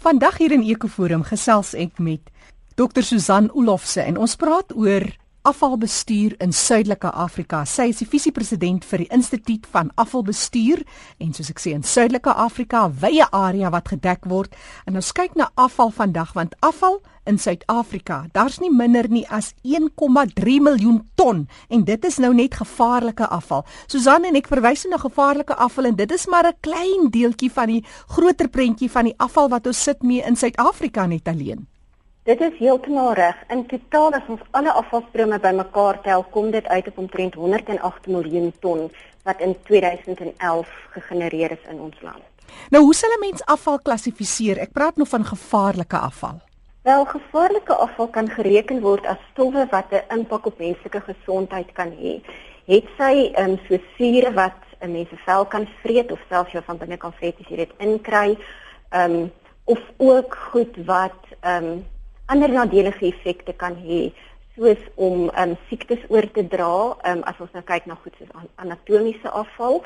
Vandag hier in Ekoforum gesels ek met Dr Susan Olofse en ons praat oor afvalbestuur in Suidelike Afrika. Sy is die visiepresident vir die Instituut van Afvalbestuur en soos ek sê in Suidelike Afrika, wye area wat gedek word. En ons kyk na afval vandag want afval in Suid-Afrika, daar's nie minder nie as 1,3 miljoen ton en dit is nou net gevaarlike afval. Susan en ek verwys na gevaarlike afval en dit is maar 'n klein deeltjie van die groter prentjie van die afval wat ons sit mee in Suid-Afrika net alleen. Dit is heeltemal reg. In totaal as ons alle afvalstrome bymekaar tel, kom dit uit op omtrent 108 miljoen ton wat in 2011 gegenereer is in ons land. Nou, hoe sal 'n mens afval klassifiseer? Ek praat nou van gevaarlike afval. Wel, gevaarlike afval kan gereken word as stowwe wat 'n impak op menslike gesondheid kan hê. Het sy ehm um, so sure wat 'n mens se vel kan vreet of selfs jou van binne kan vreet as jy dit inkry, ehm um, of ook goed wat ehm um, ander nadelige effekte kan hê soos om um, siektes oor te dra um, as ons nou kyk na goed soos anatomiese afval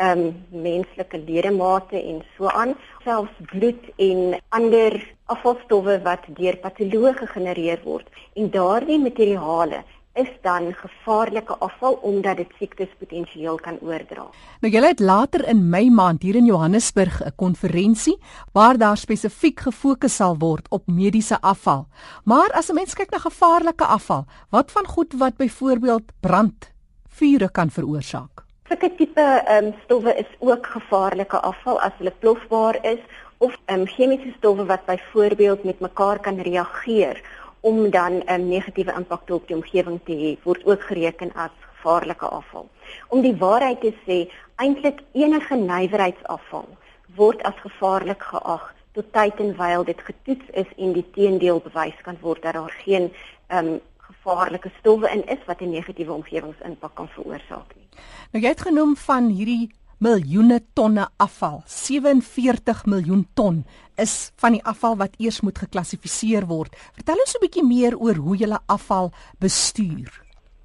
ehm um, menslike ledemate en so aan selfs bloed en ander afvalstowwe wat deur patoloë gegenereer word. En daardie materiale is dan gevaarlike afval omdat dit siektes potensieel kan oordra. Nou julle het later in Mei maand hier in Johannesburg 'n konferensie waar daar spesifiek gefokus sal word op mediese afval. Maar as 'n mens kyk na gevaarlike afval, wat van goed wat byvoorbeeld brand, vure kan veroorsaak? Sulke tipe ehm um, stowwe is ook gevaarlike afval as hulle plofbaar is of ehm um, chemiese stowwe wat byvoorbeeld met mekaar kan reageer om dan 'n um, negatiewe impak op die omgewing te hê, word ook gereken as gevaarlike afval. Om die waarheid te sê, eintlik enige nywerheidsafval word as gevaarlik geag tot tyd en wyl dit getoets is en die teendeel bewys kan word dat daar geen ehm um, gevaarlike stowwe in is wat 'n negatiewe omgewingsimpak kan veroorsaak nie. Nou jy het genoem van hierdie miljoene tonne afval. 47 miljoen ton is van die afval wat eers moet geklassifiseer word. Vertel ons 'n bietjie meer oor hoe jy afval bestuur.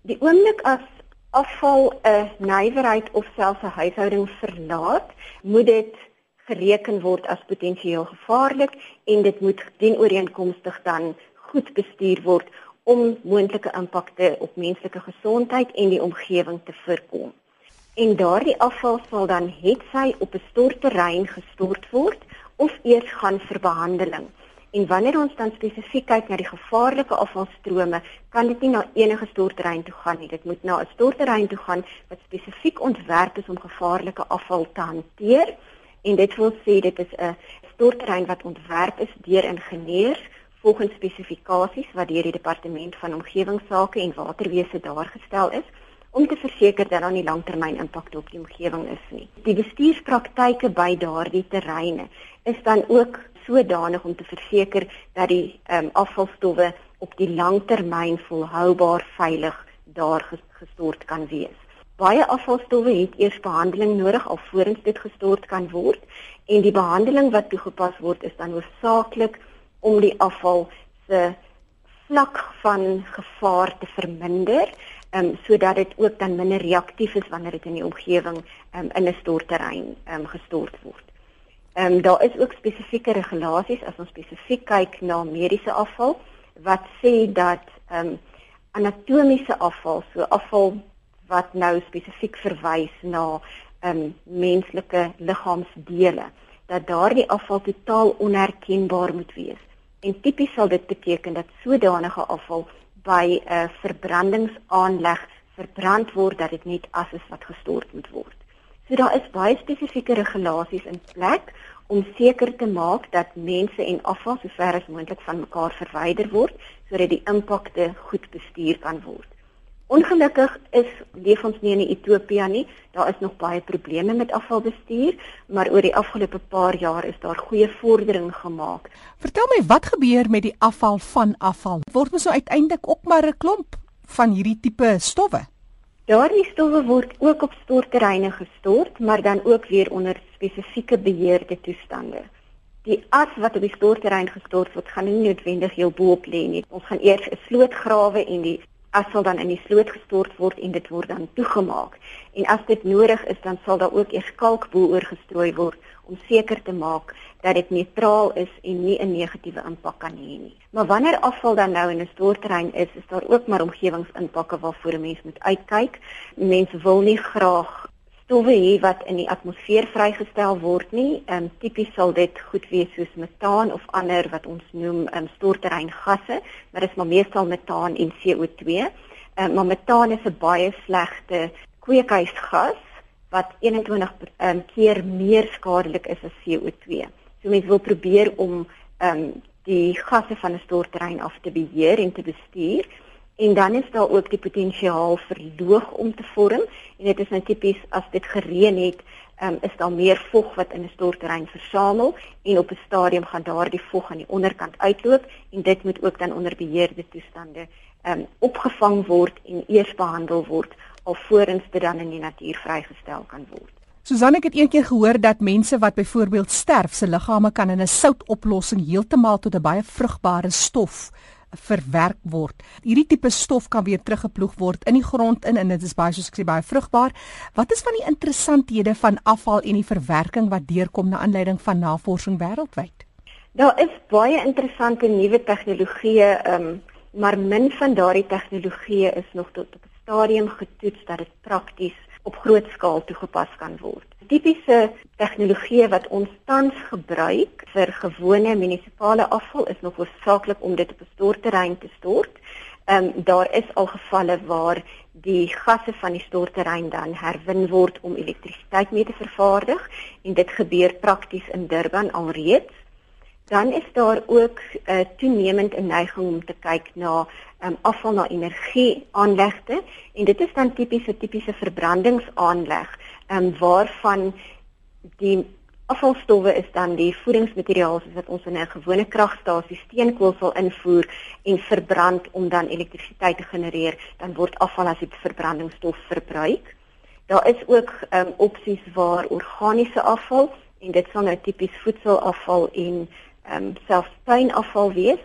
Die oomblik as afval 'n nywerheid of selfs 'n huishouding verlaat, moet dit gereken word as potensieel gevaarlik en dit moet dienooreenkomstig dan goed bestuur word om moontlike impakte op menslike gesondheid en die omgewing te voorkom en daardie afval sal dan het sy op 'n stortterrein gestort word of eers gaan vir behandeling. En wanneer ons dan spesifiek kyk na die gevaarlike afvalstrome, kan dit nie na enige stortterrein toe gaan nie. Dit moet na 'n stortterrein toe gaan wat spesifiek ontwerp is om gevaarlike afval te hanteer. En dit wil sê dit is 'n stortterrein wat ontwerp is deur ingenieurs volgens spesifikasies wat deur die departement van omgewingsake en waterwese daar gestel is om te verseker dat daar nie langtermyn impak op die omgewing is nie. Die bestuurspraktyke by daardie terreine is dan ook sodanig om te verseker dat die um, afvalstowwe op die langtermyn volhoubaar veilig daar gestort kan wees. Baie afvalstowwe het eers behandeling nodig alvorens dit gestort kan word en die behandeling wat toegepas word is dan hoofsaaklik om die afval se vlak van gevaar te verminder ehm um, sodat dit ook dan minder reaktief is wanneer dit in die omgewing ehm um, in 'n stortterrein ehm um, gestort word. Ehm um, daar is ook spesifieke regulasies as ons spesifiek kyk na mediese afval wat sê dat ehm um, anatomiese afval, so afval wat nou spesifiek verwys na ehm um, menslike liggaamsdele, dat daardie afval totaal onherkenbaar moet wees. En tipies sal dit beteken dat sodanige afval by 'n verbrandingsaanleg verbrand word dat dit net as is wat gestort moet word. So daar is baie spesifieke regulasies in plek om seker te maak dat mense en afval sover as moontlik van mekaar verwyder word sodat die impakte goed bestuur kan word. Ongelukkig is leef ons nie in 'n utopia nie. Daar is nog baie probleme met afvalbestuur, maar oor die afgelope paar jaar is daar goeie vordering gemaak. Vertel my, wat gebeur met die afval van afval? Word mens so uiteindelik ook maar 'n klomp van hierdie tipe stowwe? Daardie stowwe word ook op stortterreine gestort, maar dan ook weer onder spesifieke beheerde toestande. Die as wat op die stortterrein gestort word, gaan nie noodwendig heel bo op lê nie. Ons gaan eers 'n sloot grawe en die afval dan in die sloot gestort word en dit word dan toegemaak. En as dit nodig is, dan sal daar ook eers kalkboel oorgestrooi word om seker te maak dat dit neutraal is en nie 'n negatiewe impak kan hê nie. Maar wanneer afval dan nou in 'n stortterrein is, is daar ook maar omgewingsimpakke waarvoor 'n mens moet uitkyk. Mense wil nie graag stowwe hê wat in die atmosfeer vrygestel word nie. Ehm um, tipies sal dit goed wees soos metaan of ander wat ons noem ehm um, stortterreingasse, maar dit is maar meestal metaan en CO2. Ehm um, maar metaan is 'n baie slegte kweekhuisgas wat 21 um, keer meer skadelik is as CO2. So mense wil probeer om ehm um, die gasse van 'n stortterrein af te beheer en te bestuur. En dan is daar ook die potensiaal vir loog om te vorm en dit is nou tipies as dit gereën het, um, is daar meer vog wat in 'n stortterrein versamel en op 'n stadium gaan daardie vog aan die onderkant uitloop en dit moet ook dan onder beheerde toestande um, opgevang word en eers behandel word alvorens dit dan in die natuur vrygestel kan word. Susan ek het eendag gehoor dat mense wat byvoorbeeld sterf, se liggame kan in 'n soutoplossing heeltemal tot 'n baie vrugbare stof verwerk word. Hierdie tipe stof kan weer teruggeploeg word in die grond in en dit is baie soos ek sê baie vrugbaar. Wat is van die interessanthede van afval en die verwerking wat deurkom na aanleiding van navorsing wêreldwyd? Daar is baie interessante nuwe tegnologieë, um, maar min van daardie tegnologieë is nog tot op stadium getoets dat dit prakties op groot skaal toegepas kan word. Tipiese tegnologie wat ons tans gebruik vir gewone munisipale afval is nog hoofsaaklik om dit op 'n stortterrein te stort. Ehm um, daar is al gevalle waar die gasse van die stortterrein dan herwin word om elektrisiteit mee te vervaardig en dit gebeur prakties in Durban alreeds. Dan is daar ook 'n uh, eh, toenemend 'n neiging om te kyk na um, afval na energie aanlegte en dit is dan tipiese tipiese verbrandingsaanleg um, waarvan die afvalstowwe is dan die voedingsmateriaal soos wat ons in 'n gewone kragstasie steenkool sal invoer en verbrand om dan elektrisiteit te genereer dan word afval as 'n verbrandingsstof verbruik. Daar is ook um, opsies waar organiese afval en dit sal nou tipies voedselafval en ehm um, selfs tuinafval wees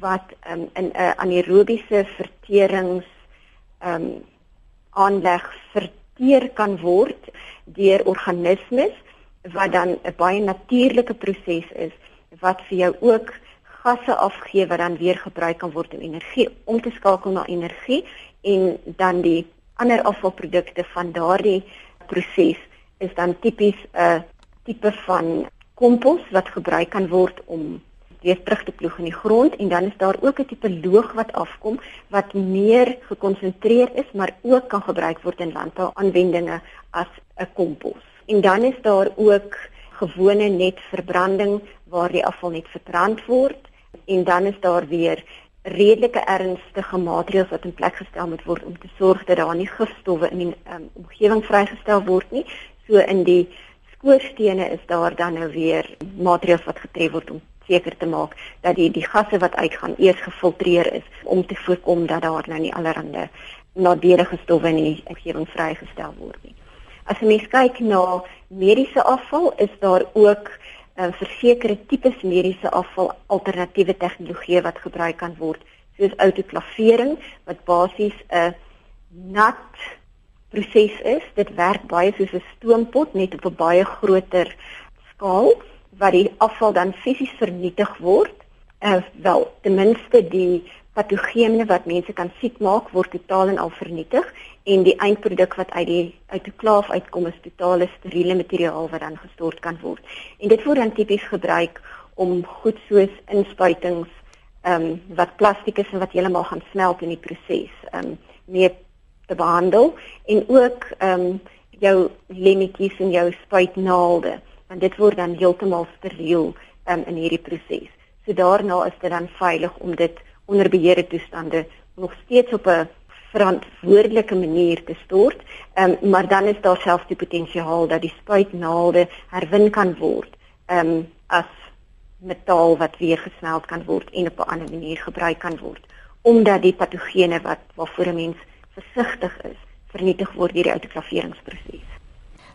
wat um, in 'n anaerobiese verterings ehm um, aanleg verteer kan word deur organismes wat dan 'n baie natuurlike proses is wat vir jou ook gasse afgee wat dan weer gebruik kan word om energie om te skakel na energie en dan die ander afvalprodukte van daardie proses is dan tipies 'n tipe van kompos wat gebruik kan word om weer terug te ploeg in die grond en dan is daar ook 'n tipe loog wat afkom wat meer gekonsentreer is maar ook kan gebruik word in landbouaanwendinge as 'n kompos. En dan is daar ook gewone net verbranding waar die afval net verbrand word en dan is daar weer redelike ernstige maatreëls wat in plek gestel moet word om te sorg dat daar nie gifstowwe in die um, omgewing vrygestel word nie. So in die skoorstene is daar dan nou weer maatreëls wat getref word om seker te maak dat die die gasse wat uitgaan eers gefiltreer is om te voorkom dat daar nou nie allerlei nadelige stowwe in die omgewing vrygestel word nie. As jy mens kyk na mediese afval, is daar ook uh, vir sekere tipes mediese afval alternatiewe tegnologieë wat gebruik kan word, soos autoklavering wat basies 'n nat proses is. Dit werk baie soos 'n stoompot net op 'n baie groter skaal wat die afval dan fisies vernietig word. Uh, wel, ten minste die patogene wat mense kan siek maak word totaal en al vernietig en die eindproduk wat uit die uit die klaaf uitkom is totale steriele materiaal wat dan gestort kan word. En dit word dan tipies gebruik om goed soos inspuitings ehm um, wat plastiek is en wat heeltemal gaan smelt in die proses ehm um, mee te behandel en ook ehm um, jou lemmetjies en jou spuitnaalde want dit word dan heeltemal steriel um, in hierdie proses. So daarna is dit dan veilig om dit onder beheerde toestande nog steeds op 'n verantwoordelike manier te stort. Ehm um, maar dan is daar selfs die potensiaal dat die spuitnaalde herwin kan word ehm um, as metaal wat weer gesmelt kan word en op 'n ander manier gebruik kan word omdat die patogene wat waarvoor 'n mens versigtig is vernietig word deur die autoklaveringsproses.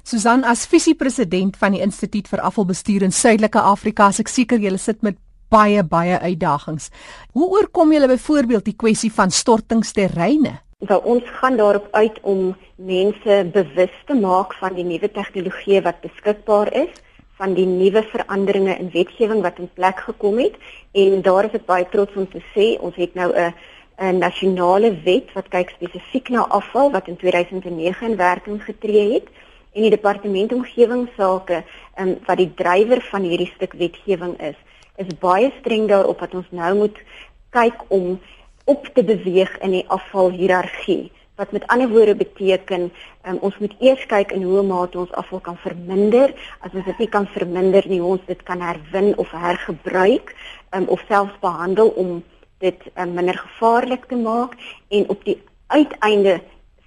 Susan as visiepresident van die Instituut vir Afvalbestuur in Suidelike Afrika, ek seker julle sit met baie baie uitdagings. Hoe oorkom julle byvoorbeeld die kwessie van stortingsterreine? Nou ons gaan daarop uit om mense bewus te maak van die nuwe tegnologie wat beskikbaar is van die nuwe veranderinge in wetgewing wat in plek gekom het en daar is ek baie trots om te sê ons het nou 'n 'n nasionale wet wat kyk spesifiek na afval wat in 2009 in werking getree het en die departement omgewingsake um, wat die drywer van hierdie stuk wetgewing is is baie streng daarop dat ons nou moet kyk om op te beweeg in die afvalhiërargie wat met ander woorde beteken um, ons moet eers kyk in hoe mate ons afval kan verminder. As ons dit nie kan verminder nie ons dit kan herwin of hergebruik um, of selfs behandel om dit um, minder gevaarlik te maak en op die uiteinde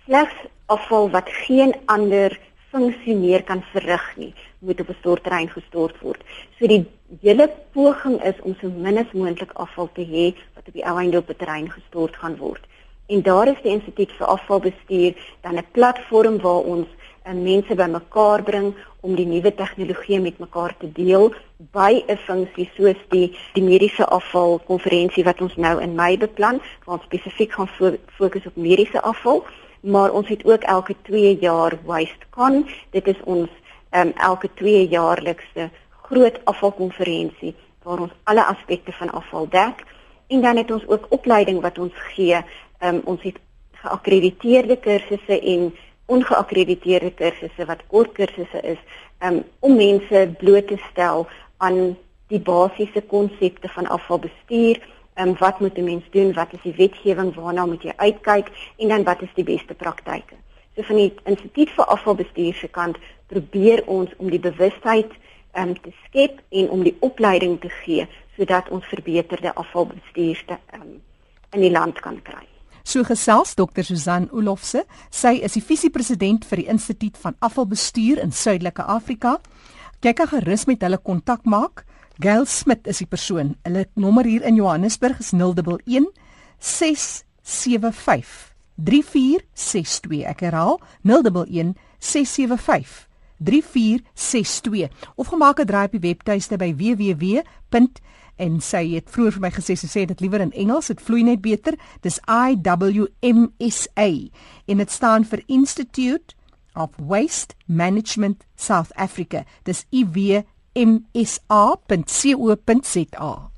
slegs afval wat geen ander funksie meer kan verrig nie moet op 'n stortterrein gestort word. So die hele poging is om so min as moontlik afval te hê wat op die ou einde op 'n terrein gestort gaan word. En daar is die Instituut vir Afvalbestuur dan 'n platform waar ons en mense bymekaar bring om die nuwe tegnologie met mekaar te deel by 'n funksie soos die die mediese afval konferensie wat ons nou in Mei beplan waar ons spesifiek gaan fo fokus op mediese afval. Maar ons het ook elke 2 jaar WasteCon dit is ons um, elke 2 jaarlikse groot afvalkonferensie waar ons alle aspekte van afval dek. En dan het ons ook opleiding wat ons gee. Um, ons het geakkrediteerde kursusse en ongeakkrediteerde kursusse wat kort kursusse is um, om mense bloot te stel aan die basiese konsepte van afvalbestuur um, wat moet 'n mens doen wat is die wetgewing waarna moet jy uitkyk en dan wat is die beste praktyke so van die instituut vir afvalbestuur se kant probeer ons om die bewustheid um, te skep en om die opleiding te gee sodat ons verbeterde afvalbestuur te um, in die land kan kry So gesels Dr. Susan Olofse. Sy is die visiepresident vir die Instituut van Afvalbestuur in Suidelike Afrika. Jy kan gerus met hulle kontak maak. Gail Smit is die persoon. Hulle nommer hier in Johannesburg is 011 675 3462. Ek herhaal 011 675 3462 of gemaak 'n draai op die webtuiste by www en sy het vroeër vir my gesê sy sê dit liewer in Engels, dit vloei net beter. Dis I W M S A en dit staan vir Institute of Waste Management South Africa. Dis I W M S A.co.za.